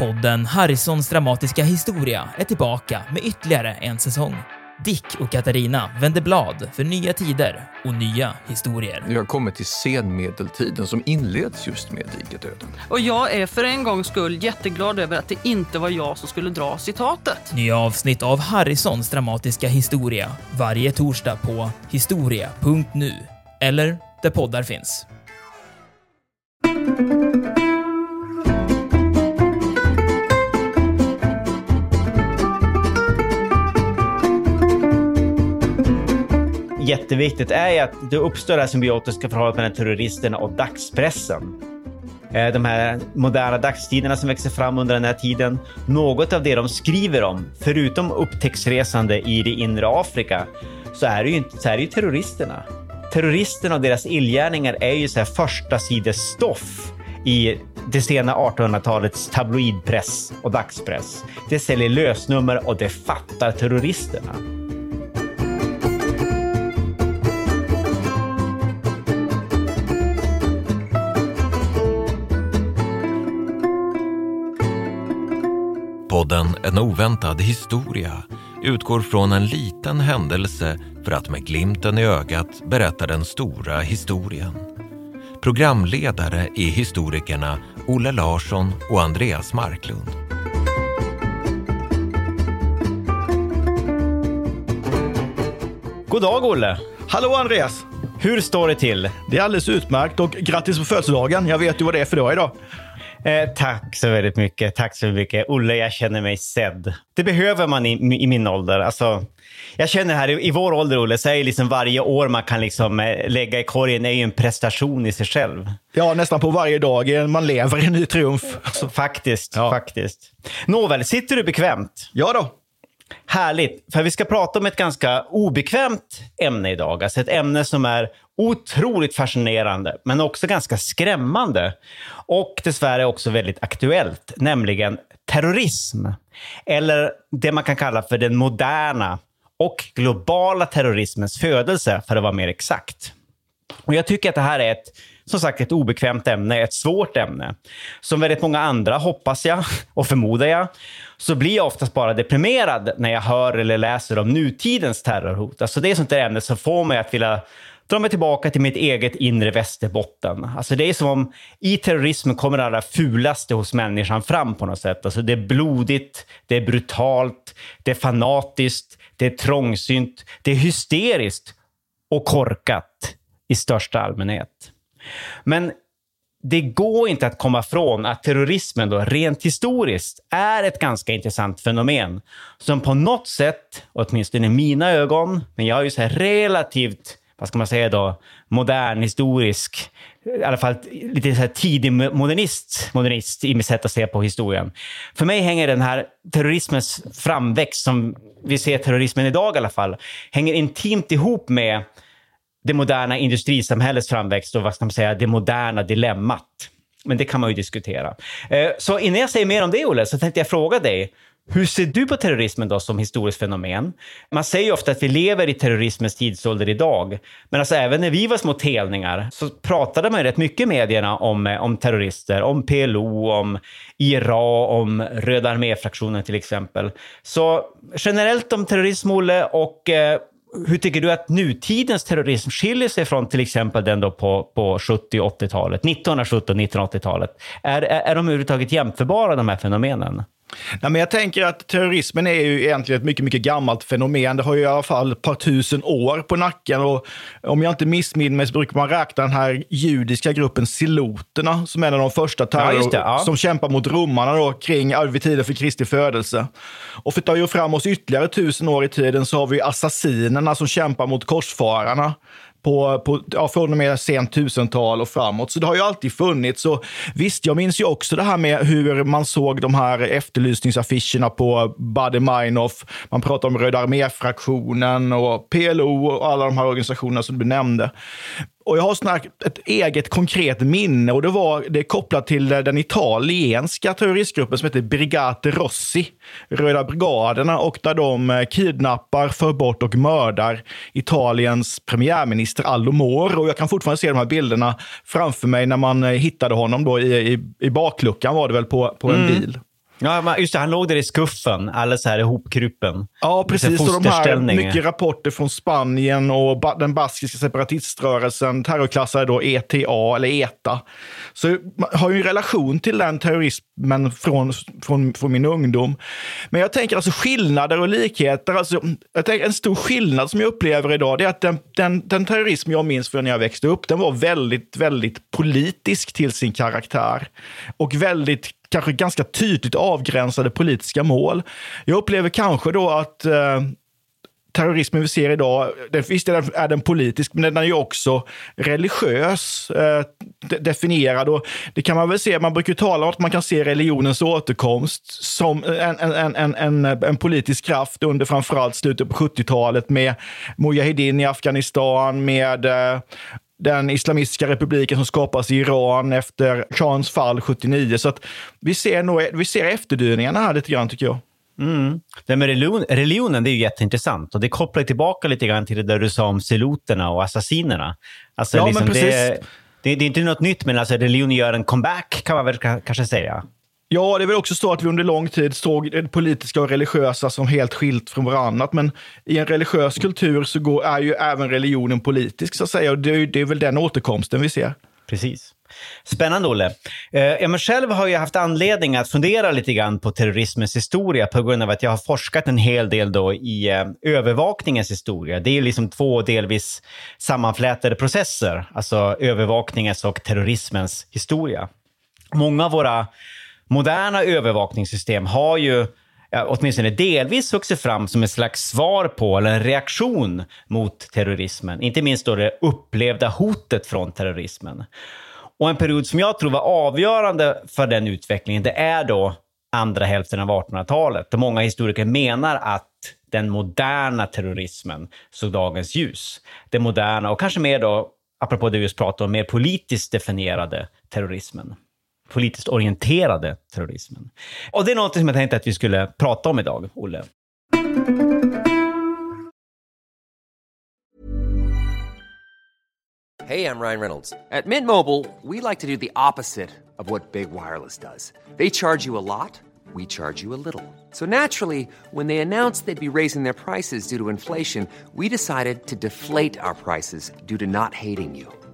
Podden Harrisons dramatiska historia är tillbaka med ytterligare en säsong. Dick och Katarina vänder blad för nya tider och nya historier. Vi har kommit till senmedeltiden som inleds just med Dikerdöden. Och jag är för en gångs skull jätteglad över att det inte var jag som skulle dra citatet. Nya avsnitt av Harrisons dramatiska historia varje torsdag på historia.nu eller där poddar finns. Jätteviktigt är att det uppstår det här symbiotiska förhållandet mellan terroristerna och dagspressen. Eh, de här moderna dagstiderna som växer fram under den här tiden. Något av det de skriver om, förutom upptäcktsresande i det inre Afrika, så är det ju, så är det ju terroristerna. Terroristerna och deras illgärningar är ju så här första sidesstoff i det sena 1800-talets tabloidpress och dagspress. Det säljer lösnummer och det fattar terroristerna. Podden En oväntad historia utgår från en liten händelse för att med glimten i ögat berätta den stora historien. Programledare är historikerna Olle Larsson och Andreas Marklund. God dag Olle! Hallå Andreas! Hur står det till? Det är alldeles utmärkt och grattis på födelsedagen. Jag vet ju vad det är för dag idag. Eh, tack så väldigt mycket. Tack så mycket. Olle, jag känner mig sedd. Det behöver man i, i min ålder. Alltså, jag känner här i, i vår ålder, Olle, så är liksom varje år man kan liksom, eh, lägga i korgen är ju en prestation i sig själv. Ja, nästan på varje dag. Man lever i en ny triumf. Alltså, faktiskt, ja. faktiskt. Nåväl, sitter du bekvämt? Ja då. Härligt, för vi ska prata om ett ganska obekvämt ämne idag. Alltså ett ämne som är otroligt fascinerande, men också ganska skrämmande. Och dessvärre också väldigt aktuellt, nämligen terrorism. Eller det man kan kalla för den moderna och globala terrorismens födelse, för att vara mer exakt. Och Jag tycker att det här är ett som sagt ett obekvämt ämne, ett svårt ämne. Som väldigt många andra, hoppas jag och förmodar jag, så blir jag oftast bara deprimerad när jag hör eller läser om nutidens terrorhot. Alltså det är sånt där ämne som får mig att vilja Drar mig tillbaka till mitt eget inre Västerbotten. Alltså det är som om i terrorismen kommer det allra fulaste hos människan fram på något sätt. Alltså det är blodigt, det är brutalt, det är fanatiskt, det är trångsynt, det är hysteriskt och korkat i största allmänhet. Men det går inte att komma från att terrorismen då, rent historiskt är ett ganska intressant fenomen som på något sätt, åtminstone i mina ögon, men jag är ju så relativt, vad ska man säga då, modern, historisk, i alla fall lite så här tidig modernist, modernist i mitt sätt att se på historien. För mig hänger den här terrorismens framväxt, som vi ser terrorismen idag i alla fall, hänger intimt ihop med det moderna industrisamhällets framväxt och vad ska man säga, det moderna dilemmat. Men det kan man ju diskutera. Eh, så innan jag säger mer om det, Olle, så tänkte jag fråga dig. Hur ser du på terrorismen då som historiskt fenomen? Man säger ju ofta att vi lever i terrorismens tidsålder idag. Men alltså även när vi var små telningar så pratade man ju rätt mycket i medierna om, eh, om terrorister, om PLO, om IRA, om Röda arméfraktionen till exempel. Så generellt om terrorism, Olle, och eh, hur tycker du att nutidens terrorism skiljer sig från till exempel den då på, på 70 och 80-talet, 1970 och 1980-talet? Är, är, är de överhuvudtaget jämförbara, de här fenomenen? Nej, men jag tänker att terrorismen är ju egentligen ett mycket, mycket gammalt fenomen. Det har ju i alla fall ett par tusen år på nacken. Och om jag inte missminner mig så brukar man räkna den här judiska gruppen siloterna som är en av de första terror ja, ja. som kämpar mot romarna då, kring vid tiden för Kristi födelse. Och för att ta fram oss ytterligare tusen år i tiden så har vi assassinerna som kämpar mot korsfararna på, på, ja, från och med sent tusental och framåt. Så det har ju alltid funnits. Så visst, jag minns ju också det här med hur man såg de här efterlysningsaffischerna på Buddy Meinhof. Man pratar om Röda armé-fraktionen och PLO och alla de här organisationerna som du nämnde. Och jag har ett eget konkret minne och det var det är kopplat till den italienska terroristgruppen som heter Brigate Rossi, Röda brigaderna, och där de eh, kidnappar, för bort och mördar Italiens premiärminister Aldo Moro. Och jag kan fortfarande se de här bilderna framför mig när man eh, hittade honom då i, i, i bakluckan var det väl på, på en mm. bil. Ja, just det, han låg där i skuffen, alldeles så här ihopkrupen. Ja, precis. Och de här mycket rapporter från Spanien och ba- den baskiska separatiströrelsen terrorklassade då ETA, eller ETA. Så man har ju en relation till den terrorismen från, från, från min ungdom. Men jag tänker alltså skillnader och likheter. Alltså, jag tänker en stor skillnad som jag upplever idag, det är att den, den, den terrorism jag minns från när jag växte upp, den var väldigt, väldigt politisk till sin karaktär. Och väldigt kanske ganska tydligt avgränsade politiska mål. Jag upplever kanske då att eh, terrorismen vi ser idag, den, visst är den, är den politisk, men den är ju också religiös eh, de, definierad. Och det kan man väl se, man brukar ju tala om att man kan se religionens återkomst som en, en, en, en, en, politisk kraft under framförallt slutet på 70-talet med Mujahedin i Afghanistan, med eh, den islamistiska republiken som skapas i Iran efter shahens fall 79. Så att vi ser, nog, vi ser efterdyningarna här lite grann tycker jag. Mm. Det med religion, religionen det är ju jätteintressant och det kopplar tillbaka lite grann till det där du sa om siloterna och assassinerna. Alltså, Ja, men precis. Det, det, det är inte något nytt, men alltså, religion gör en comeback kan man väl ka- kanske säga. Ja, det är väl också så att vi under lång tid såg det politiska och religiösa som helt skilt från varandra. Men i en religiös kultur så går, är ju även religionen politisk, så att säga. Och det, är det är väl den återkomsten vi ser. Precis. Spännande, Olle. Eh, jag men själv har ju haft anledning att fundera lite grann på terrorismens historia på grund av att jag har forskat en hel del då i eh, övervakningens historia. Det är liksom två delvis sammanflätade processer, alltså övervakningens och terrorismens historia. Många av våra moderna övervakningssystem har ju ja, åtminstone delvis vuxit fram som ett slags svar på eller en reaktion mot terrorismen. Inte minst då det upplevda hotet från terrorismen. Och en period som jag tror var avgörande för den utvecklingen, det är då andra hälften av 1800-talet. Då många historiker menar att den moderna terrorismen såg dagens ljus. Den moderna och kanske mer då, apropå det vi just pratade om, mer politiskt definierade terrorismen politiskt orienterade terrorismen. Och det är något som jag tänkte att vi skulle prata om idag, Olle. Hej, jag Ryan Reynolds. På Mint Mobile, we like to do the opposite of what Big Wireless does. They charge you a lot, we charge you a little. So naturally, when they announced they'd be raising their prices due to inflation, we decided to deflate our prices due to not hating you.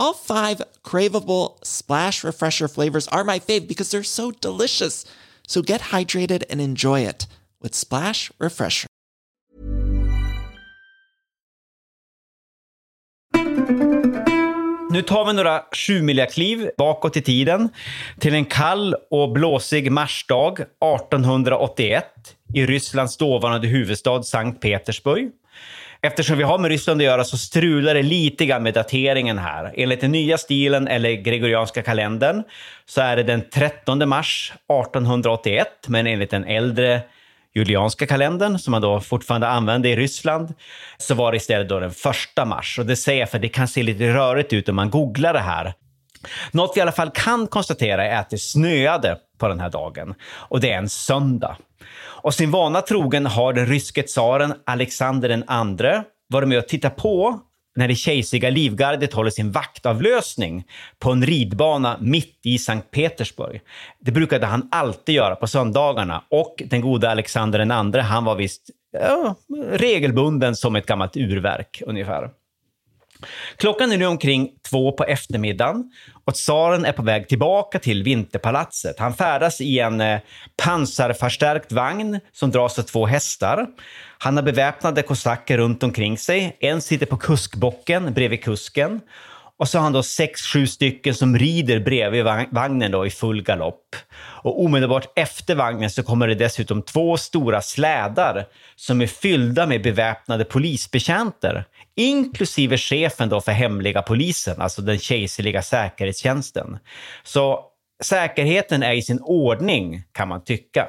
All five craveable splash refresher flavors are my fave because they're so delicious. So get hydrated and enjoy it with Splash Refresher. Nu tar vi några kliv bakåt i tiden till en kall och blåsig marsdag 1881 i Rysslands dåvarande huvudstad Sankt Petersburg. Eftersom vi har med Ryssland att göra så strular det lite grann med dateringen här. Enligt den nya stilen, eller gregorianska kalendern, så är det den 13 mars 1881, men enligt den äldre julianska kalendern, som man då fortfarande använde i Ryssland, så var det istället då den 1 mars. Och det säger jag för det kan se lite rörigt ut om man googlar det här. Något vi i alla fall kan konstatera är att det snöade på den här dagen. Och det är en söndag. Och sin vana trogen har den ryske tsaren Alexander den andre varit med och tittat på när det kejserliga livgardet håller sin vaktavlösning på en ridbana mitt i Sankt Petersburg. Det brukade han alltid göra på söndagarna och den gode Alexander den andre, han var visst ja, regelbunden som ett gammalt urverk ungefär. Klockan är nu omkring två på eftermiddagen och tsaren är på väg tillbaka till Vinterpalatset. Han färdas i en eh, pansarförstärkt vagn som dras av två hästar. Han har beväpnade kosacker runt omkring sig. En sitter på kuskbocken bredvid kusken. Och så har han då sex, sju stycken som rider bredvid vagnen då i full galopp. Och omedelbart efter vagnen så kommer det dessutom två stora slädar som är fyllda med beväpnade polisbetjänter, inklusive chefen då för hemliga polisen, alltså den kejserliga säkerhetstjänsten. Så säkerheten är i sin ordning, kan man tycka.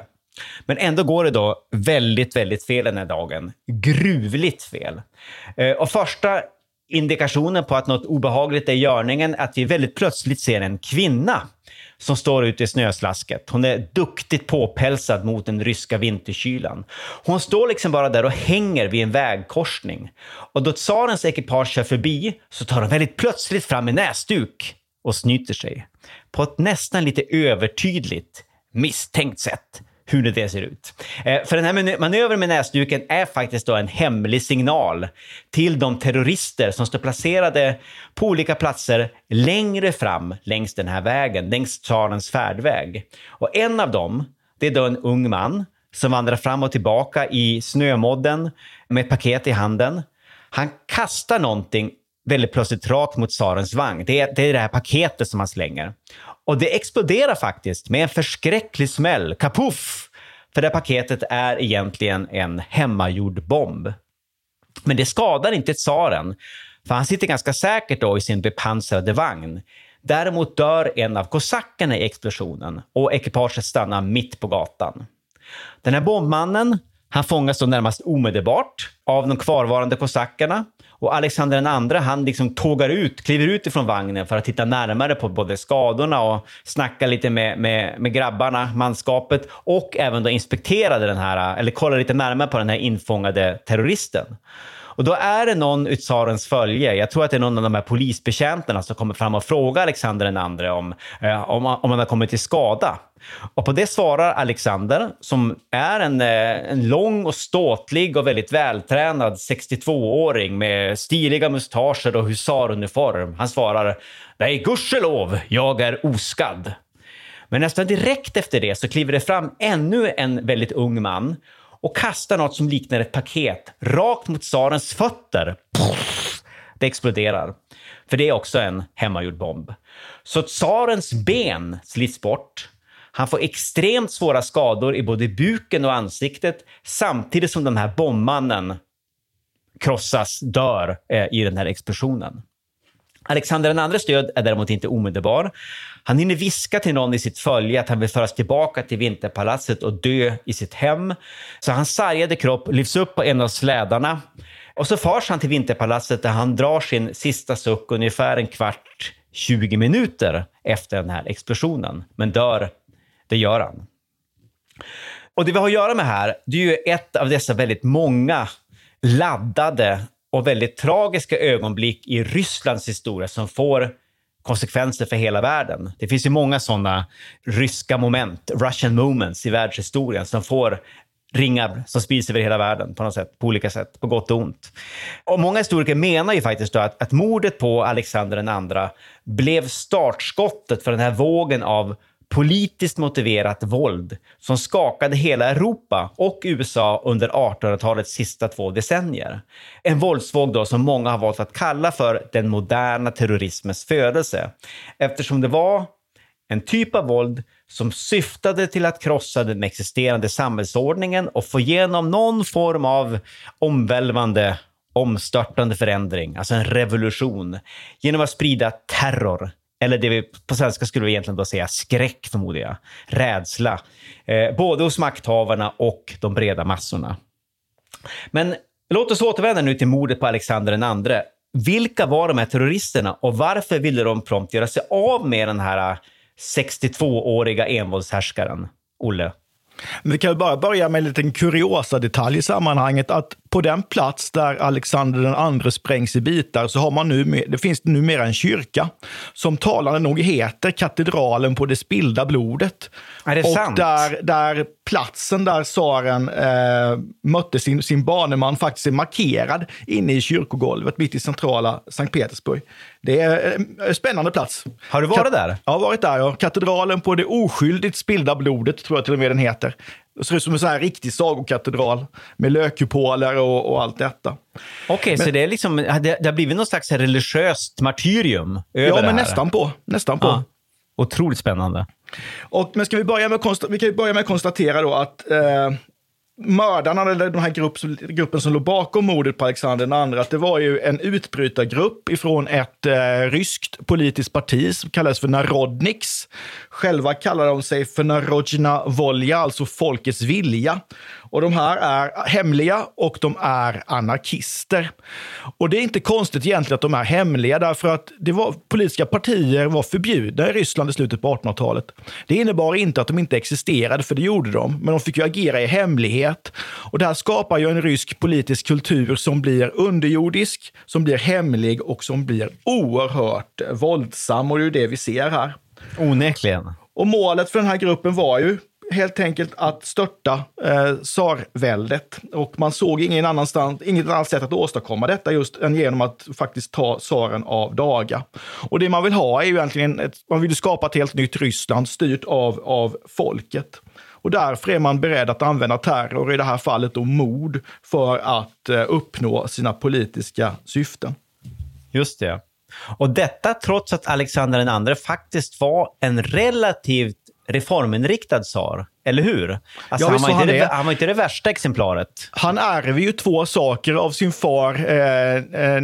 Men ändå går det då väldigt, väldigt fel den här dagen. Gruvligt fel. Eh, och första indikationen på att något obehagligt är i görningen att vi väldigt plötsligt ser en kvinna som står ute i snöslasket. Hon är duktigt påpälsad mot den ryska vinterkylan. Hon står liksom bara där och hänger vid en vägkorsning. Och då tsarens ekipage kör förbi så tar hon väldigt plötsligt fram en näsduk och snyter sig. På ett nästan lite övertydligt, misstänkt sätt hur det ser ut. Eh, för den här manövern med näsduken är faktiskt då en hemlig signal till de terrorister som står placerade på olika platser längre fram längs den här vägen, längs tsarens färdväg. Och en av dem, det är då en ung man som vandrar fram och tillbaka i snömodden med ett paket i handen. Han kastar någonting väldigt plötsligt rakt mot tsarens vagn. Det är, det är det här paketet som han slänger. Och det exploderar faktiskt med en förskräcklig smäll. Kapuff! För det här paketet är egentligen en hemmagjord bomb. Men det skadar inte tsaren, för han sitter ganska säkert då i sin bepansrade vagn. Däremot dör en av kosackerna i explosionen och ekipaget stannar mitt på gatan. Den här bombmannen han fångas då närmast omedelbart av de kvarvarande kosackerna och Alexander II han liksom tågar ut, kliver ut ifrån vagnen för att titta närmare på både skadorna och snacka lite med, med, med grabbarna, manskapet och även då inspekterade den här, eller kolla lite närmare på den här infångade terroristen. Och då är det någon i tsarens följe, jag tror att det är någon av de här polisbetjänterna som kommer fram och frågar Alexander II om, eh, om, om han har kommit till skada. Och på det svarar Alexander, som är en, eh, en lång och ståtlig och väldigt vältränad 62-åring med stiliga mustascher och husaruniform. Han svarar “Nej, gudskelov, jag är oskadd”. Men nästan direkt efter det så kliver det fram ännu en väldigt ung man och kastar något som liknar ett paket rakt mot tsarens fötter. Det exploderar. För det är också en hemmagjord bomb. Så tsarens ben slits bort. Han får extremt svåra skador i både buken och ansiktet samtidigt som den här bombmannen krossas, dör eh, i den här explosionen. Alexander IIs död är däremot inte omedelbar. Han hinner viska till någon i sitt följe att han vill föras tillbaka till Vinterpalatset och dö i sitt hem. Så hans sargade kropp lyfts upp på en av slädarna och så förs han till Vinterpalatset där han drar sin sista suck ungefär en kvart, 20 minuter efter den här explosionen. Men dör, det gör han. Och det vi har att göra med här, det är ju ett av dessa väldigt många laddade och väldigt tragiska ögonblick i Rysslands historia som får konsekvenser för hela världen. Det finns ju många sådana ryska moment, Russian moments i världshistorien som får ringar som sprids över hela världen på något sätt, på olika sätt, på gott och ont. Och många historiker menar ju faktiskt att, att mordet på Alexander II blev startskottet för den här vågen av politiskt motiverat våld som skakade hela Europa och USA under 1800-talets sista två decennier. En våldsvåg då som många har valt att kalla för den moderna terrorismens födelse eftersom det var en typ av våld som syftade till att krossa den existerande samhällsordningen och få igenom någon form av omvälvande, omstörtande förändring, alltså en revolution, genom att sprida terror, eller det vi på svenska skulle vi egentligen då säga skräck, förmodar jag. Rädsla. Eh, både hos makthavarna och de breda massorna. Men låt oss återvända nu till mordet på Alexander II. Vilka var de här terroristerna och varför ville de prompt göra sig av med den här eh, 62-åriga envåldshärskaren? Olle? Vi kan bara börja med en liten kuriosa detalj i sammanhanget. Att på den plats där Alexander den andre sprängs i bitar så har man nu, det finns numera en kyrka som talande nog heter Katedralen på det spillda blodet. Är det och sant? Där, där platsen där tsaren eh, mötte sin, sin baneman faktiskt är markerad inne i kyrkogolvet mitt i centrala Sankt Petersburg. Det är en spännande plats. Har du varit där? Jag har varit där. Ja. Katedralen på det oskyldigt spillda blodet, tror jag till och med den heter. Det ser ut som en sån här riktig sagokatedral med lökkupoler och, och allt detta. Okej, så det, är liksom, det, det har blivit någon slags religiöst martyrium över Ja, men här. nästan på. Nästan på. Ja. Otroligt spännande. Och, men ska vi börja med vi kan börja med att konstatera då att eh, mördarna, eller den här grupp, gruppen som låg bakom mordet på Alexander II, att det var ju en utbrytargrupp ifrån ett eh, ryskt politiskt parti som kallades för Narodniks. Själva kallar de sig för Narodjna Volja, alltså folkets vilja. Och de här är hemliga och de är anarkister. Och det är inte konstigt egentligen att de är hemliga, därför att det var, politiska partier var förbjudna i Ryssland i slutet på 1800-talet. Det innebar inte att de inte existerade, för det gjorde de, men de fick ju agera i hemlighet. Och det här skapar ju en rysk politisk kultur som blir underjordisk, som blir hemlig och som blir oerhört våldsam. Och det är ju det vi ser här. Onekligen. Och målet för den här gruppen var ju helt enkelt att störta eh, tsarväldet. Och man såg ingen annanstans, inget annat sätt att åstadkomma detta just än genom att faktiskt ta tsaren av daga. Och det man vill ha är ju egentligen, ett, man vill skapa ett helt nytt Ryssland styrt av, av folket. Och därför är man beredd att använda terror, i det här fallet då mord, för att eh, uppnå sina politiska syften. Just det. Och detta trots att Alexander II faktiskt var en relativt reforminriktad tsar, eller hur? Alltså, Ja, han, var han det, han var inte det värsta exemplaret. Han ärver ju två saker av sin far eh, eh,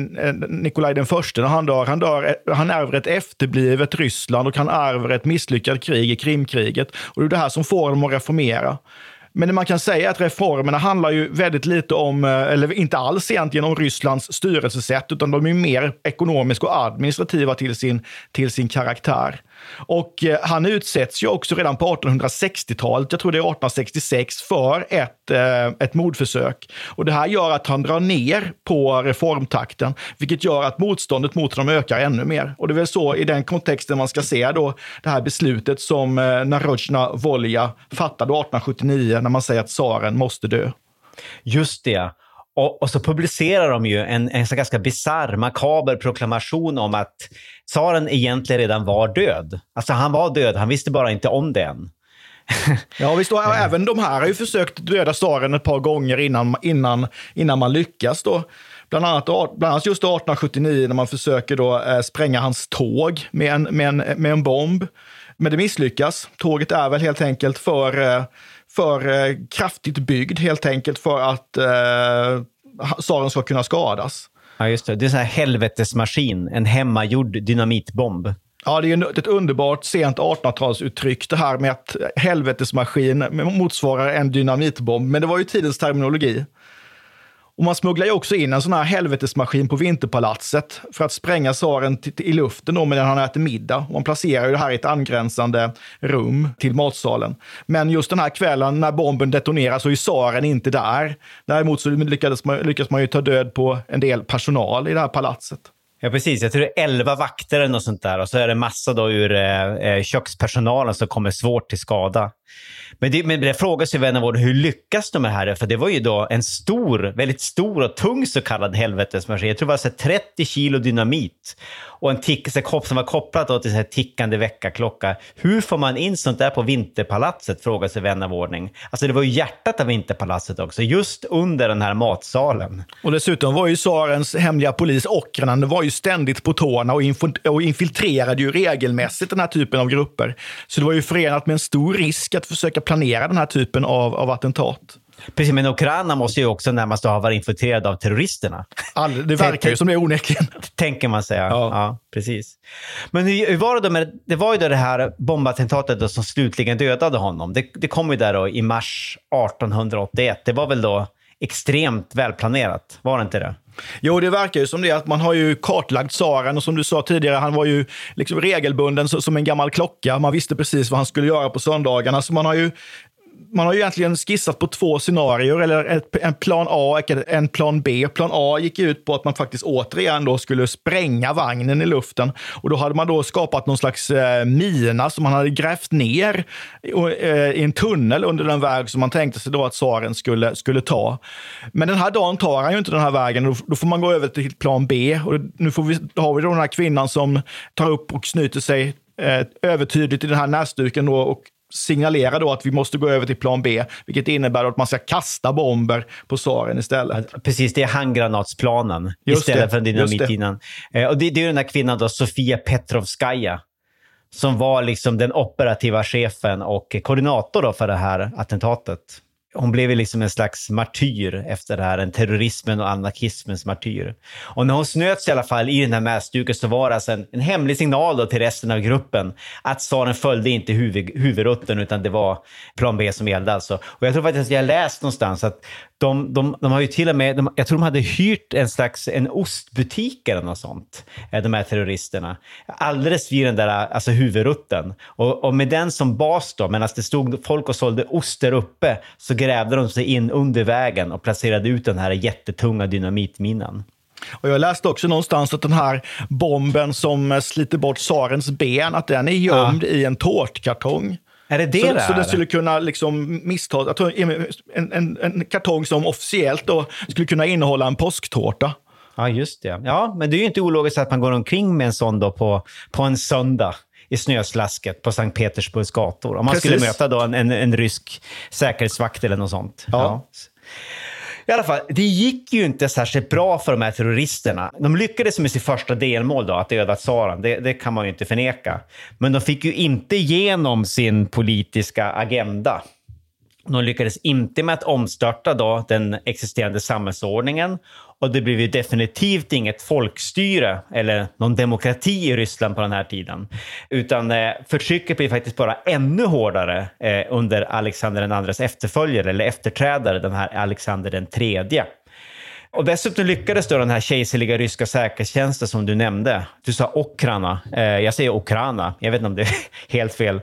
Nikolaj den förste när han dör. Han, dör. han ärver ett efterblivet Ryssland och han ärver ett misslyckat krig i Krimkriget. Och det är det här som får honom att reformera. Men man kan säga att reformerna handlar ju väldigt lite om, eh, eller inte alls egentligen om Rysslands styrelsesätt, utan de är mer ekonomiska och administrativa till sin, till sin karaktär. Och eh, han utsätts ju också redan på 1860-talet, jag tror det är 1866, för ett, eh, ett mordförsök. Och det här gör att han drar ner på reformtakten, vilket gör att motståndet mot honom ökar ännu mer. Och det är väl så i den kontexten man ska se då det här beslutet som eh, Narodjna Volja fattade 1879 när man säger att tsaren måste dö. Just det. Och, och så publicerar de ju en, en så ganska bisarr, makaber proklamation om att tsaren egentligen redan var död. Alltså han var död, han visste bara inte om det än. Ja, visst, och även de här har ju försökt döda tsaren ett par gånger innan, innan, innan man lyckas. Då. Bland annat, bland annat just 1879 när man försöker då, eh, spränga hans tåg med en, med, en, med en bomb. Men det misslyckas. Tåget är väl helt enkelt för, eh, för eh, kraftigt byggd helt enkelt för att eh, tsaren ska kunna skadas. Ja, just det. Det är en sån här helvetesmaskin, en hemmagjord dynamitbomb. Ja, det är ett underbart sent 1800-talsuttryck det här med att helvetesmaskin motsvarar en dynamitbomb. Men det var ju tidens terminologi. Och man smugglar ju också in en sån här helvetesmaskin på Vinterpalatset för att spränga tsaren i luften då medan han äter middag. Och man placerar ju det här i ett angränsande rum till matsalen. Men just den här kvällen när bomben detonerar så är tsaren inte där. Däremot så lyckades man, lyckas man ju ta död på en del personal i det här palatset. Ja, precis. Jag tror det är elva vakter eller något sånt där. Och så är det massa då ur eh, eh kökspersonalen som kommer svårt till skada. Men det, men det frågas ju vän av ordning, hur lyckas de med det här? För det var ju då en stor, väldigt stor och tung så kallad helvetesmaskin. Jag tror det var så 30 kilo dynamit och en tick, så kopp som var kopplat till så här tickande väckarklocka. Hur får man in sånt där på Vinterpalatset? Frågar sig vän av ordning. Alltså det var ju hjärtat av Vinterpalatset också, just under den här matsalen. Och dessutom var ju tsarens hemliga polis Okranen var ju ständigt på tårna och, och infiltrerade ju regelmässigt den här typen av grupper. Så det var ju förenat med en stor risk att försöka planera den här typen av, av attentat. Precis, men Ukraina måste ju också närmast ha varit infiltrerad av terroristerna. All, det verkar ju som det onekligen. Tänker man säga. Ja. precis. Men hur var det då med, det var ju då det här bombattentatet då som slutligen dödade honom. Det, det kom ju där då i mars 1881. Det var väl då extremt välplanerat, var det inte det? Jo, det verkar ju som det. att Man har ju kartlagt tsaren och som du sa tidigare, han var ju liksom regelbunden som en gammal klocka. Man visste precis vad han skulle göra på söndagarna. Så man har ju man har ju egentligen skissat på två scenarier, eller ett, en plan A och en plan B. Plan A gick ut på att man faktiskt återigen då skulle spränga vagnen i luften. Och då hade man då skapat någon slags eh, mina som man hade grävt ner i, eh, i en tunnel under den väg som man tänkte sig då att tsaren skulle, skulle ta. Men den här dagen tar han ju inte den här vägen. Då, då får man gå över till plan B. Och nu får vi, har vi då den här kvinnan som tar upp och snyter sig eh, övertydligt i den här näsduken då och signalerar då att vi måste gå över till plan B, vilket innebär att man ska kasta bomber på tsaren istället. Precis, det är handgranatsplanen Just istället det, för just det. dynamitminan. Eh, och det, det är den här kvinnan då, Sofia Petrovskaja, som var liksom den operativa chefen och koordinator då för det här attentatet. Hon blev ju liksom en slags martyr efter det här, en terrorismen och anarkismens martyr. Och när hon snöts i alla fall i den här mäsduken så var det alltså en, en hemlig signal då till resten av gruppen att tsaren följde inte huvud, huvudrutten utan det var plan B som gällde alltså. Och jag tror faktiskt att jag läst någonstans att de, de, de har ju till och med, de, jag tror de hade hyrt en slags en ostbutik eller något sånt, eh, de här terroristerna. Alldeles vid den där alltså huvudrutten. Och, och med den som bas då, medan det stod folk och sålde ost där uppe, så grävde de sig in under vägen och placerade ut den här jättetunga dynamitminan. Och jag läste också någonstans att den här bomben som sliter bort tsarens ben, att den är gömd i en tårtkartong. Är det det så, det så den skulle kunna liksom missta, jag tror en, en, en kartong som officiellt då skulle kunna innehålla en påsktårta. Ja, just det. Ja, men det är ju inte ologiskt att man går omkring med en sån då på, på en söndag i snöslasket på Sankt Petersburgs gator. Om man Precis. skulle möta då en, en, en rysk säkerhetsvakt eller något sånt. Ja. I alla fall, det gick ju inte särskilt bra för de här terroristerna. De lyckades med sitt första delmål, då, att döda tsaren. Det, det kan man ju inte förneka. Men de fick ju inte igenom sin politiska agenda. De lyckades inte med att omstörta då den existerande samhällsordningen och det blev ju definitivt inget folkstyre eller någon demokrati i Ryssland på den här tiden. Utan eh, förtrycket blev faktiskt bara ännu hårdare eh, under Alexander IIs efterföljare eller efterträdare, den här Alexander den tredje. Och dessutom lyckades då den här kejserliga ryska säkerhetstjänsten som du nämnde, du sa Okrana, eh, jag säger Okrana, jag vet inte om det är helt fel.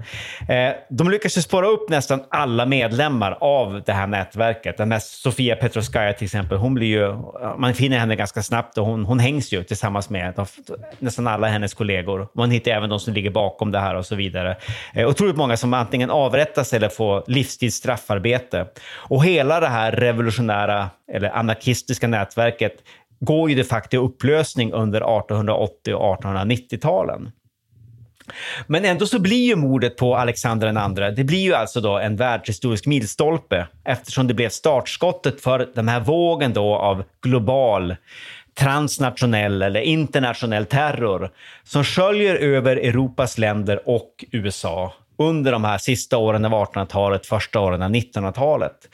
Eh, de lyckades ju spåra upp nästan alla medlemmar av det här nätverket. Den här Sofia Petroskaya till exempel, hon blir ju, man finner henne ganska snabbt och hon, hon hängs ju tillsammans med de, nästan alla hennes kollegor. Man hittar även de som ligger bakom det här och så vidare. Eh, otroligt många som antingen avrättas eller får livstids straffarbete. Och hela det här revolutionära eller anarkistiska nätverket går ju de facto i upplösning under 1880 och 1890-talen. Men ändå så blir ju mordet på Alexander II, det blir ju alltså då en världshistorisk milstolpe eftersom det blev startskottet för den här vågen då av global transnationell eller internationell terror som sköljer över Europas länder och USA under de här sista åren av 1800-talet, första åren av 1900-talet.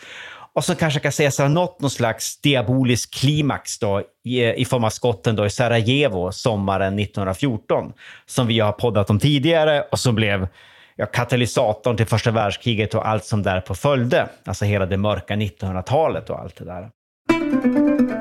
Och som kanske kan sägas ha nått någon slags diabolisk klimax då, i, i form av skotten då i Sarajevo sommaren 1914, som vi har poddat om tidigare och som blev ja, katalysatorn till första världskriget och allt som därpå följde. Alltså hela det mörka 1900-talet och allt det där.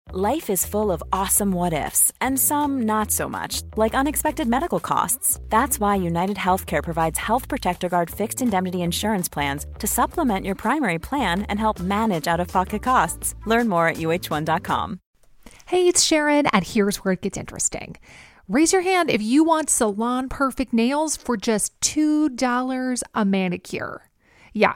Life is full of awesome what ifs, and some not so much, like unexpected medical costs. That's why United Healthcare provides Health Protector Guard fixed indemnity insurance plans to supplement your primary plan and help manage out of pocket costs. Learn more at uh1.com. Hey, it's Sharon, and here's where it gets interesting. Raise your hand if you want salon perfect nails for just $2 a manicure. Yeah,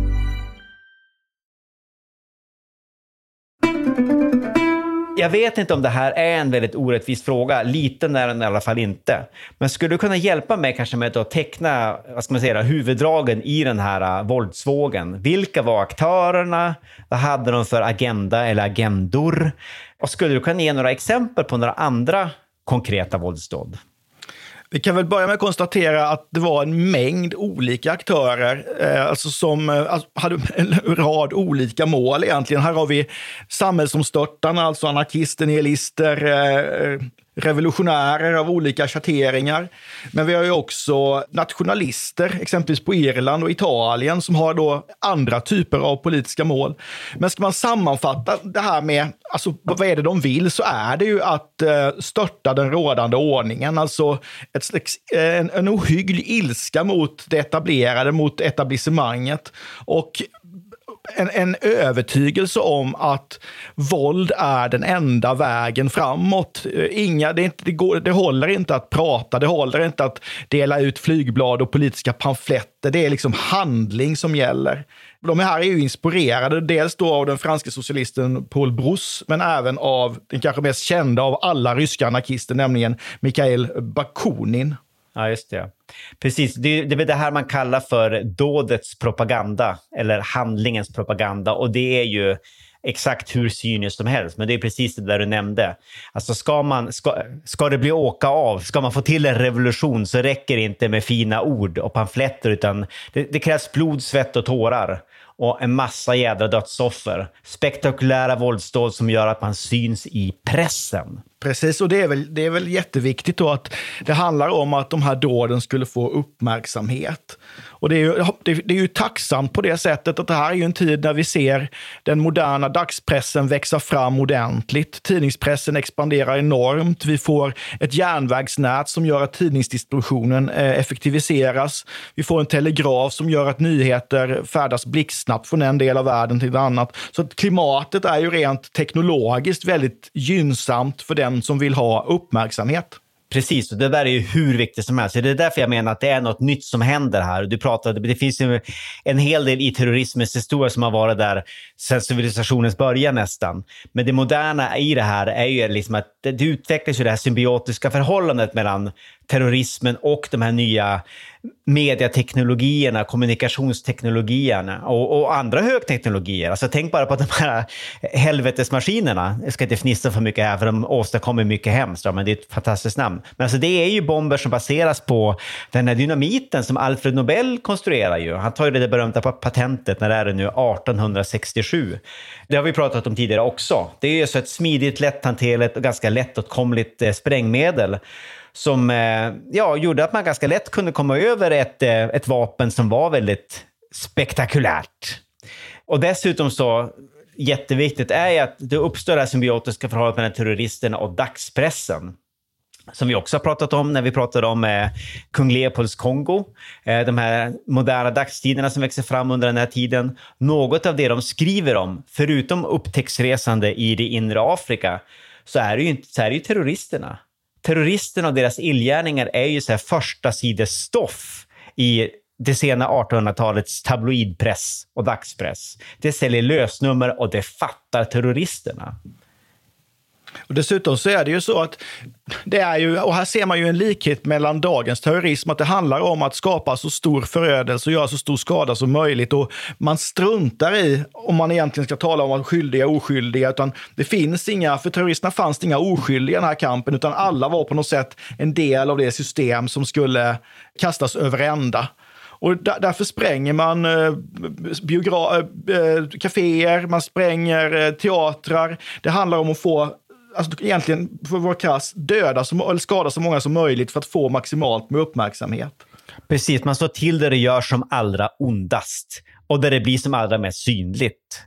Jag vet inte om det här är en väldigt orättvis fråga. Liten är den i alla fall inte. Men skulle du kunna hjälpa mig kanske med att teckna vad ska man säga, huvuddragen i den här uh, våldsvågen? Vilka var aktörerna? Vad hade de för agenda eller agendor? Och skulle du kunna ge några exempel på några andra konkreta våldsdåd? Vi kan väl börja med att konstatera att det var en mängd olika aktörer eh, alltså som eh, alltså, hade en rad olika mål egentligen. Här har vi samhällsomstörtarna, alltså anarkister, nihilister, eh, eh revolutionärer av olika schatteringar. Men vi har ju också nationalister, exempelvis på Irland och Italien, som har då andra typer av politiska mål. Men ska man sammanfatta det här med alltså, vad är det de vill så är det ju att eh, störta den rådande ordningen. Alltså ett slags, eh, en, en ohygglig ilska mot det etablerade, mot etablissemanget. Och en, en övertygelse om att våld är den enda vägen framåt. Eh, inga, det, inte, det, går, det håller inte att prata, det håller inte att dela ut flygblad och politiska pamfletter. Det är liksom handling som gäller. De här är ju inspirerade dels då av den franske socialisten Paul Brousse, men även av den kanske mest kända av alla ryska anarkister, nämligen Mikhail Bakunin. Ja, just det. Precis, det är, det är det här man kallar för dådets propaganda, eller handlingens propaganda. Och det är ju exakt hur cyniskt som helst, men det är precis det där du nämnde. Alltså ska, man, ska, ska det bli åka av, ska man få till en revolution så räcker det inte med fina ord och pamfletter, utan det, det krävs blod, svett och tårar och en massa jädra dödsoffer. Spektakulära våldsdåd som gör att man syns i pressen. Precis, och det är, väl, det är väl jätteviktigt då att det handlar om att de här dåden skulle få uppmärksamhet. Och det är, ju, det, det, är ju tacksamt på det sättet att det här är ju en tid när vi ser den moderna dagspressen växa fram ordentligt. Tidningspressen expanderar enormt. Vi får ett järnvägsnät som gör att tidningsdistributionen eh, effektiviseras. Vi får en telegraf som gör att nyheter färdas blixtsnabbt från en del av världen till en annan. Så klimatet är ju rent teknologiskt väldigt gynnsamt för den som vill ha uppmärksamhet. Precis, och det där är ju hur viktigt som helst. Det är därför jag menar att det är något nytt som händer här. Du pratade, det finns ju en hel del i terrorismens historia som har varit där sedan civilisationens början nästan. Men det moderna i det här är ju liksom att det utvecklas ju det här symbiotiska förhållandet mellan terrorismen och de här nya mediateknologierna, kommunikationsteknologierna och, och, andra högteknologier. Alltså tänk bara på de här helvetesmaskinerna. Jag ska inte fnissa för mycket här, för de åstadkommer mycket hemskt, men det är ett fantastiskt namn. Men alltså det är ju bomber som baseras på den här dynamiten som Alfred Nobel konstruerar ju. Han tar ju det berömda patentet, när det är det nu, 1867. Det har vi pratat om tidigare också. Det är ju så ett smidigt, lätthanterligt och ganska lättåtkomligt eh, sprängmedel som eh, ja, gjorde att man ganska lätt kunde komma över ett, eh, ett vapen som var väldigt spektakulärt. Och dessutom så, jätteviktigt är ju att det uppstår det här symbiotiska förhållandet mellan terroristerna och dagspressen som vi också har pratat om när vi pratade om eh, kung Leopolds Kongo. Eh, de här moderna dagstiderna som växer fram under den här tiden. Något av det de skriver om, förutom upptäcktsresande i det inre Afrika, så är det ju, så är det ju terroristerna terroristerna och deras illgärningar är ju så här första sidestoff i det sena 1800-talets tabloidpress och dagspress. Det säljer lösnummer och det fattar terroristerna. Och dessutom så är det ju så att det är ju, och här ser man ju en likhet mellan dagens terrorism, att det handlar om att skapa så stor förödelse och göra så stor skada som möjligt. Och man struntar i om man egentligen ska tala om att skyldiga och oskyldiga, utan det finns inga, för terroristerna fanns det inga oskyldiga i den här kampen, utan alla var på något sätt en del av det system som skulle kastas över ända. Och därför spränger man eh, biogra- eh, eh, kaféer, man spränger teatrar. Det handlar om att få alltså egentligen, för att vara krass, döda som, eller skada så många som möjligt för att få maximalt med uppmärksamhet. Precis, man slår till där det gör som allra ondast och där det blir som allra mest synligt.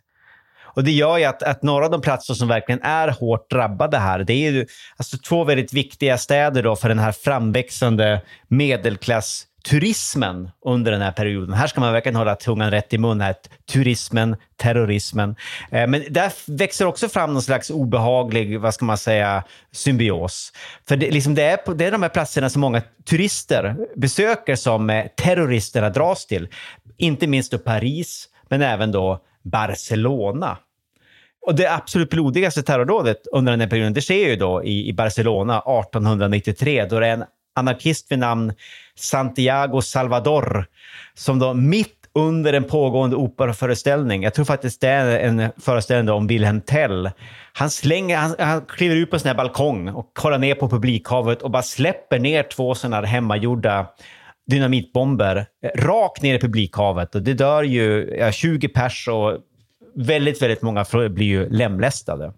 Och Det gör ju att, att några av de platser som verkligen är hårt drabbade här, det är ju alltså två väldigt viktiga städer då för den här framväxande medelklass turismen under den här perioden. Här ska man verkligen hålla tungan rätt i mun. Här. Turismen, terrorismen. Eh, men där växer också fram någon slags obehaglig, vad ska man säga, symbios. För det, liksom det, är, på, det är de här platserna som många turister besöker som eh, terroristerna dras till. Inte minst då Paris, men även då Barcelona. Och det absolut blodigaste terrordådet under den här perioden, det sker ju då i, i Barcelona 1893, då det är en anarkist vid namn Santiago Salvador som då mitt under en pågående operaföreställning, jag tror faktiskt det är en föreställning om Wilhelm Tell, han, slänger, han, han kliver ut på en sån här balkong och kollar ner på publikhavet och bara släpper ner två sådana här hemmagjorda dynamitbomber rakt ner i publikhavet. Och det dör ju ja, 20 pers och väldigt, väldigt många blir ju lemlästade.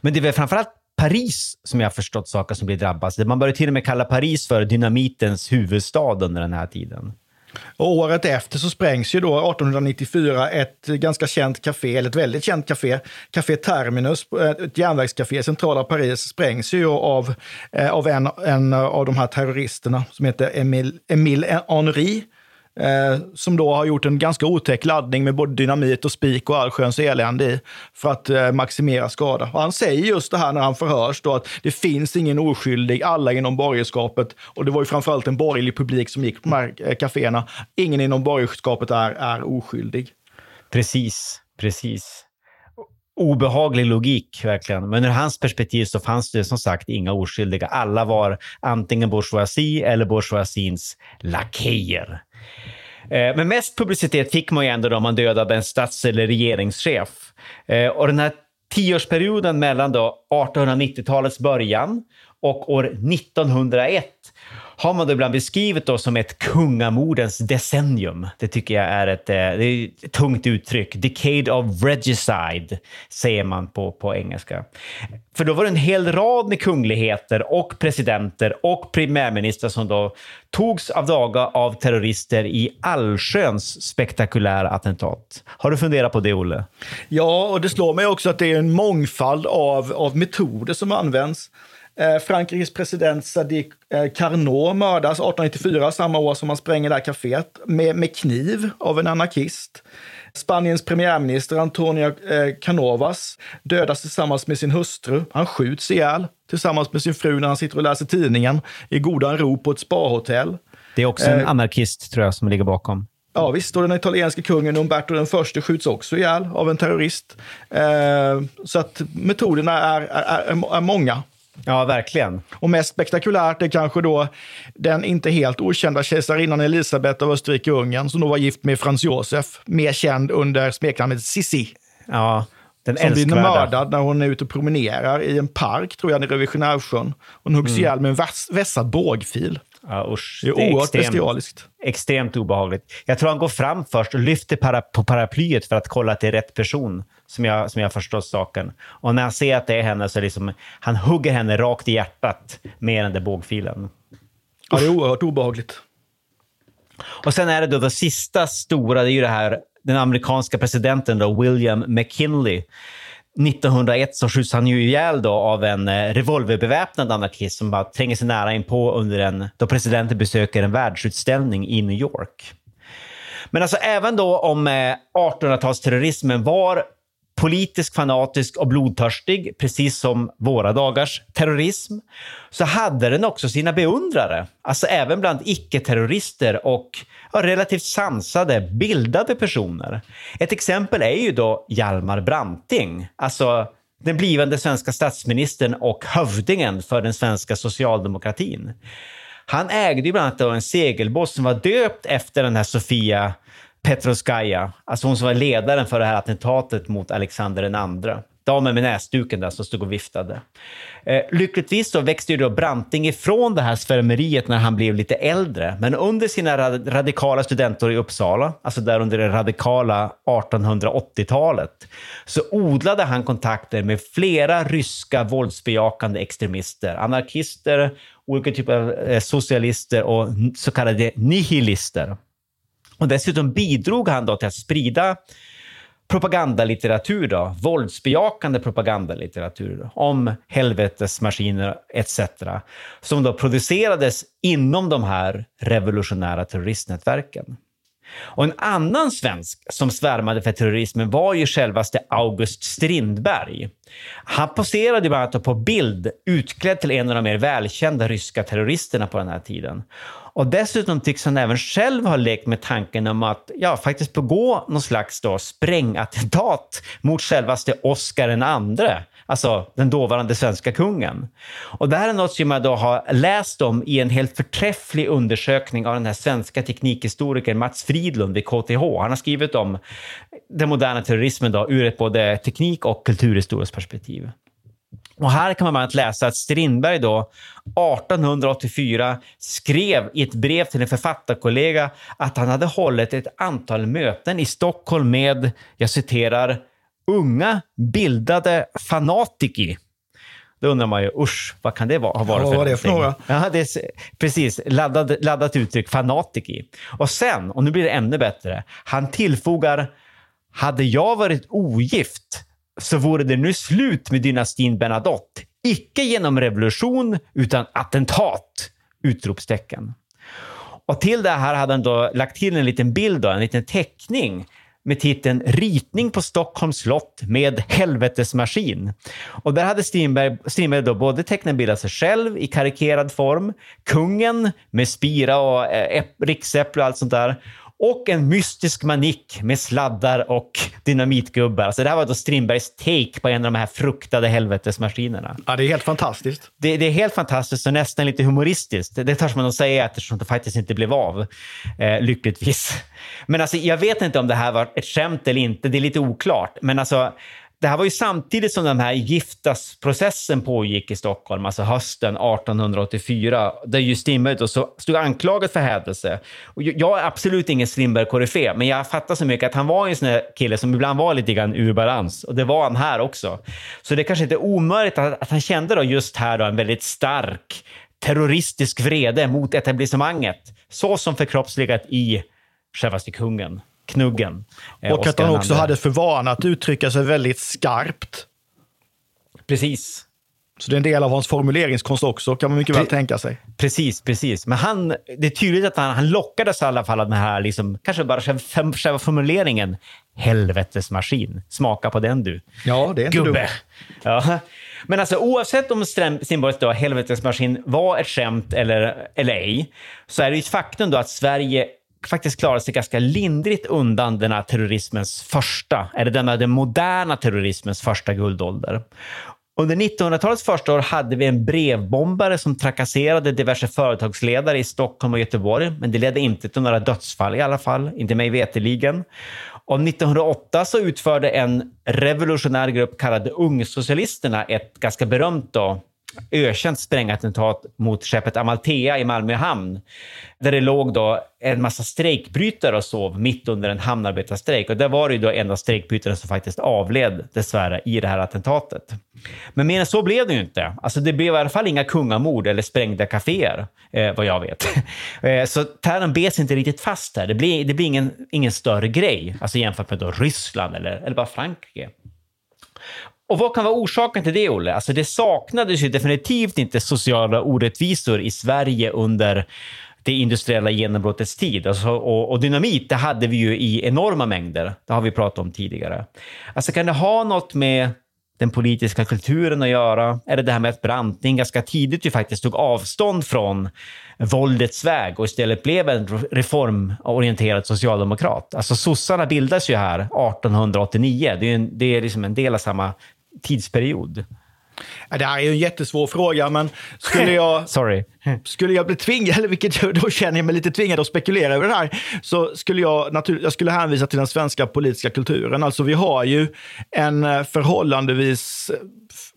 Men det är väl framförallt Paris som jag har förstått saker som blir drabbas. Man börjar till och med kalla Paris för dynamitens huvudstad under den här tiden. Och året efter så sprängs ju då 1894 ett ganska känt café, eller ett väldigt känt café, Café Terminus, eh, ett järnvägscafé i centrala Paris, sprängs ju av, eh, av en, en av de här terroristerna som heter Emile, Emile Henry eh, som då har gjort en ganska otäck laddning med både dynamit och spik och allsköns elände i för att eh, maximera skada. Och han säger just det här när han förhörs då att det finns ingen oskyldig, alla inom borgerskapet, och det var ju framförallt en borgerlig publik som gick på de här eh, kaféerna, ingen inom borgerskapet är, är oskyldig. Precis, precis obehaglig logik, verkligen. Men ur hans perspektiv så fanns det som sagt inga oskyldiga. Alla var antingen bourgeoisie eller bourgeoisiens lakejer. Eh, men mest publicitet fick man ju ändå då man dödade en stats eller regeringschef. Eh, och den här tioårsperioden mellan 1890-talets början och år 1901 har man då ibland beskrivit då som ett kungamordens decennium. Det tycker jag är ett, eh, det är ett tungt uttryck. Decade of regicide, säger man på, på engelska. För då var det en hel rad med kungligheter och presidenter och premiärministrar som då togs av daga av terrorister i allsköns spektakulära attentat. Har du funderat på det, Olle? Ja, och det slår mig också att det är en mångfald av, av metoder som används. Eh, Frankrikes president Sadiq eh, Carnot mördas 1894, samma år som man spränger det här kaféet, med, med kniv av en anarkist. Spaniens premiärminister Antonio eh, Canovas dödas tillsammans med sin hustru. Han skjuts ihjäl tillsammans med sin fru när han sitter och läser tidningen i godan ro på ett spahotell. Det är också en anarkist, tror jag, som ligger bakom. Ja visst, och den italienske kungen Umberto den förste skjuts också ihjäl av en terrorist. Eh, så att metoderna är, är, är, är många. Ja, verkligen. Och mest spektakulärt är kanske då den inte helt okända kejsarinnan Elisabeth av Österrike-Ungern som då var gift med Frans Josef, mer känd under smeknamnet Sissi. Ja, den som älskvärda. blir mördad när hon är ute och promenerar i en park, tror jag, nere vid Genèvesjön. Hon huggs Mm. ihjäl med en väss, vässad bågfil. Ja, usch. Det är oerhört bestialiskt. Extremt obehagligt. Jag tror han går fram först och lyfter para, på paraplyet för att kolla att det är rätt person, som jag, som jag förstått saken. Och när han ser att det är henne så liksom, han hugger henne rakt i hjärtat med den där bågfilen. Ja, det är oerhört obehagligt. Och sen är det då det sista stora, det är ju det här, den amerikanska presidenten då, William McKinley. 1901 så skjuts han ju ihjäl då av en eh, revolverbeväpnad anarkist som bara tränger sig nära in på under en, då presidenten besöker en världsutställning i New York. Men alltså även då om eh, 1800-talsterrorismen var politisk, fanatisk och blodtörstig, precis som våra dagars terrorism, så hade den också sina beundrare. Alltså även bland icke-terrorister och ja, relativt sansade, bildade personer. Ett exempel är ju då Hjalmar Branting, alltså den blivande svenska statsministern och hövdingen för den svenska socialdemokratin. Han ägde ju bland annat då en segelbåt som var döpt efter den här Sofia Petroskaya, alltså hon som var ledaren för det här attentatet mot Alexander den andra. Damen med näsduken där som stod och viftade. Eh, lyckligtvis så växte ju då Branting ifrån det här svärmeriet när han blev lite äldre. Men under sina rad radikala studentår i Uppsala, alltså där under det radikala 1880-talet, så odlade han kontakter med flera ryska våldsbejakande extremister, anarkister, olika typer av eh, socialister och så kallade nihilister. Och dessutom bidrog han då till att sprida propagandalitteratur, då, våldsbejakande propagandalitteratur om helvetesmaskiner etc. som då producerades inom de här revolutionära terroristnätverken. Och en annan svensk som svärmade för terrorismen var ju självaste August Strindberg. Han poserade bland annat på bild utklädd till en av de mer välkända ryska terroristerna på den här tiden. Och dessutom tycks han även själv ha lekt med tanken om att ja, faktiskt begå någon slags då sprängattentat mot självaste Oscar II, alltså den dåvarande svenska kungen. Och det här är något som jag då har läst om i en helt förträfflig undersökning av den här svenska teknikhistorikern Mats Fridlund vid KTH. Han har skrivit om den moderna terrorismen då, ur ett både teknik och kulturhistoriskt perspektiv. Och här kan man bland annat läsa att Strindberg då 1884 skrev i ett brev till en författarkollega att han hade hållit ett antal möten i Stockholm med, jag citerar, unga bildade fanatiki. Då undrar man ju, usch, vad kan det vara, ha varit Ja, för vad är det för? Ja, det är, precis, laddat, laddat uttryck, fanatiki. Och sen, och nu blir det ännu bättre, han tillfogar, hade jag varit ogift så vore det nu slut med dynastin Bernadotte. Icke genom revolution, utan attentat! Utropstecken. Och till det här hade han då lagt till en liten bild, då, en liten teckning med titeln Ritning på Stockholms slott med helvetesmaskin. Och där hade Strindberg, Strindberg då både tecknat en bild av sig själv i karikerad form, kungen med spira och eh, riksäpple och allt sånt där och en mystisk manik med sladdar och dynamitgubbar. Alltså det här var då Strindbergs take på en av de här fruktade helvetesmaskinerna. Ja, det är helt fantastiskt. Det, det är helt fantastiskt och nästan lite humoristiskt. Det, det törs man nog säga eftersom det faktiskt inte blev av, eh, lyckligtvis. Men alltså, jag vet inte om det här var ett skämt eller inte. Det är lite oklart. Men alltså, det här var ju samtidigt som den här giftasprocessen pågick i Stockholm, alltså hösten 1884, där ju Strindberg då stod anklagad för hädelse. Och jag är absolut ingen Strindberg-koryfé, men jag fattar så mycket att han var en sån där kille som ibland var lite grann ur balans. Och det var han här också. Så det kanske inte är omöjligt att, att han kände då just här då en väldigt stark terroristisk vrede mot etablissemanget, så som förkroppsligat i självaste kungen. Knuggen. eh, Och att han också hade för vana att uttrycka sig väldigt skarpt. Precis. Så det är en del av hans formuleringskonst också, kan man mycket väl tänka sig. Precis, precis. Men han, det är tydligt att han, han lockades i alla fall av den här, liksom, kanske bara själva, formuleringen helvetesmaskin. Smaka på den du. Ja, det är inte Gubbe. dumt. Ja. Men alltså oavsett om Strindbergs då helvetesmaskin var ett skämt eller, eller ej, så är det ju ett faktum då att Sverige faktiskt klarat sig ganska lindrigt undan den här terrorismens första, eller denna den moderna terrorismens första guldålder. Under 1900-talets första år hade vi en brevbombare som trakasserade diverse företagsledare i Stockholm och Göteborg, men det ledde inte till några dödsfall i alla fall, inte mig veterligen. Och 1908 så utförde en revolutionär grupp kallad Ungsocialisterna ett ganska berömt då, ökänt sprängattentat mot skeppet Amalthea i Malmö hamn. Där det låg då en massa strejkbrytare och sov mitt under en hamnarbetarstrejk. Och där var det ju då en av strejkbrytarna som faktiskt avled dessvärre i det här attentatet. Men mer än så blev det ju inte. Alltså det blev i alla fall inga kungamord eller sprängda kaféer, eh, vad jag vet. eh, så terren bes inte riktigt fast här. Det blir, det blir ingen, ingen större grej, alltså jämfört med då Ryssland eller, eller bara Frankrike. Och vad kan vara orsaken till det, Olle? Alltså det saknades ju definitivt inte sociala orättvisor i Sverige under det industriella genombrottets tid. Alltså, och, och dynamit, det hade vi ju i enorma mängder. Det har vi pratat om tidigare. Alltså kan det ha något med den politiska kulturen att göra? Är det det här med att Branting ganska tidigt ju faktiskt tog avstånd från våldets väg och istället blev en reformorienterad socialdemokrat? Alltså sossarna bildas ju här 1889. Det är, en, det är liksom en del av samma tidsperiod. Det här är ju en jättesvår fråga, men skulle jag, Sorry skulle jag bli tvingad, eller vilket jag då känner jag mig lite tvingad att spekulera över det här, så skulle jag, natur, jag skulle hänvisa till den svenska politiska kulturen. Alltså vi har ju en eh, förhållandevis eh,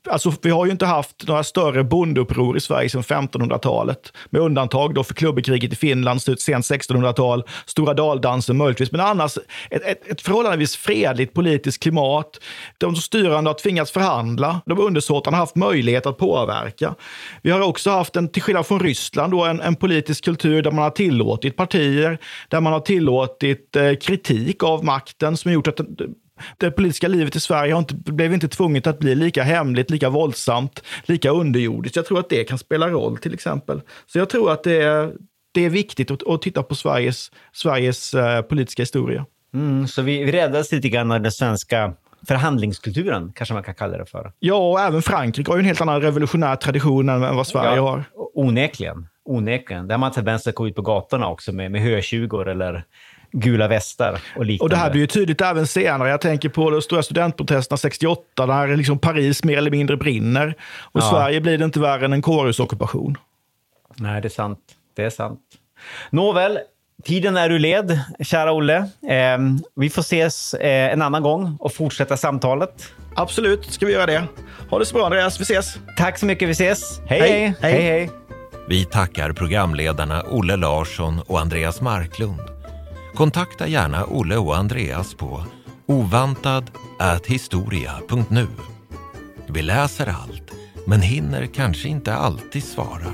Alltså, vi har ju inte haft några större bondeuppror i Sverige sedan 1500-talet. Med undantag då för klubbekriget i Finland, slut sent 1600-tal, stora daldansen möjligtvis. Men annars ett, ett, ett förhållandevis fredligt politiskt klimat. De styrande har tvingats förhandla. De undersåtarna har haft möjlighet att påverka. Vi har också haft, en, till skillnad från Ryssland, då, en, en politisk kultur där man har tillåtit partier, där man har tillåtit eh, kritik av makten som har gjort att det politiska livet i Sverige har inte, blev inte tvunget att bli lika hemligt, lika våldsamt, lika underjordiskt. Jag tror att det kan spela roll till exempel. Så jag tror att det är, det är viktigt att, att titta på Sveriges, Sveriges eh, politiska historia. Mm, så vi, vi lite grann av den svenska förhandlingskulturen, kanske man kan kalla det för. Ja, och även Frankrike har ju en helt annan revolutionär tradition än vad Sverige Ja, har. Onekligen. Onekligen. Där har man tendens att gå ut på gatorna också med, med hötjugor eller gula västar och liknande. Och det här blir ju tydligt även senare. Jag tänker på de stora studentprotesterna 68, där liksom Paris mer eller mindre brinner. Och Ja. Sverige blir det inte värre än en kårhusockupation. Nej, det är sant. Det är sant. Nåväl, tiden är ur led, kära Olle. Eh, vi får ses eh, en annan gång och fortsätta samtalet. Absolut, ska vi göra det. Ha det så bra Andreas, vi ses. Tack så mycket, vi ses. Hej, Hej. hej. Hej. hej. Vi tackar programledarna Olle Larsson och Andreas Marklund. Kontakta gärna Olle och Andreas på ovantad@historia.nu. Vi läser allt, men hinner kanske inte alltid svara.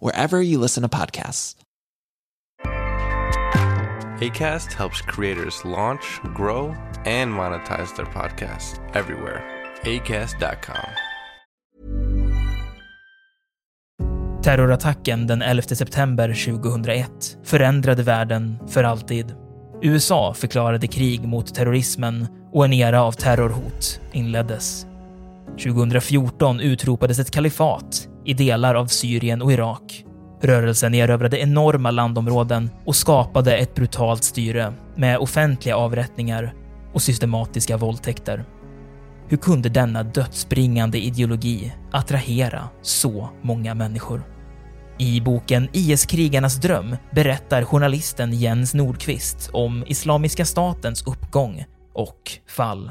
wherever you listen to podcasts. ACAST helps creators launch, grow, and monetize their podcasts everywhere. ACAST.com. Terrorattacken den 11 september 2001 förändrade världen för alltid. USA förklarade krig mot terrorismen och en era av terrorhot inleddes. 2014 utropades ett kalifat i delar av Syrien och Irak. Rörelsen erövrade enorma landområden och skapade ett brutalt styre med offentliga avrättningar och systematiska våldtäkter. Hur kunde denna dödsbringande ideologi attrahera så många människor? I boken IS-krigarnas dröm berättar journalisten Jens Nordqvist om Islamiska statens uppgång och fall.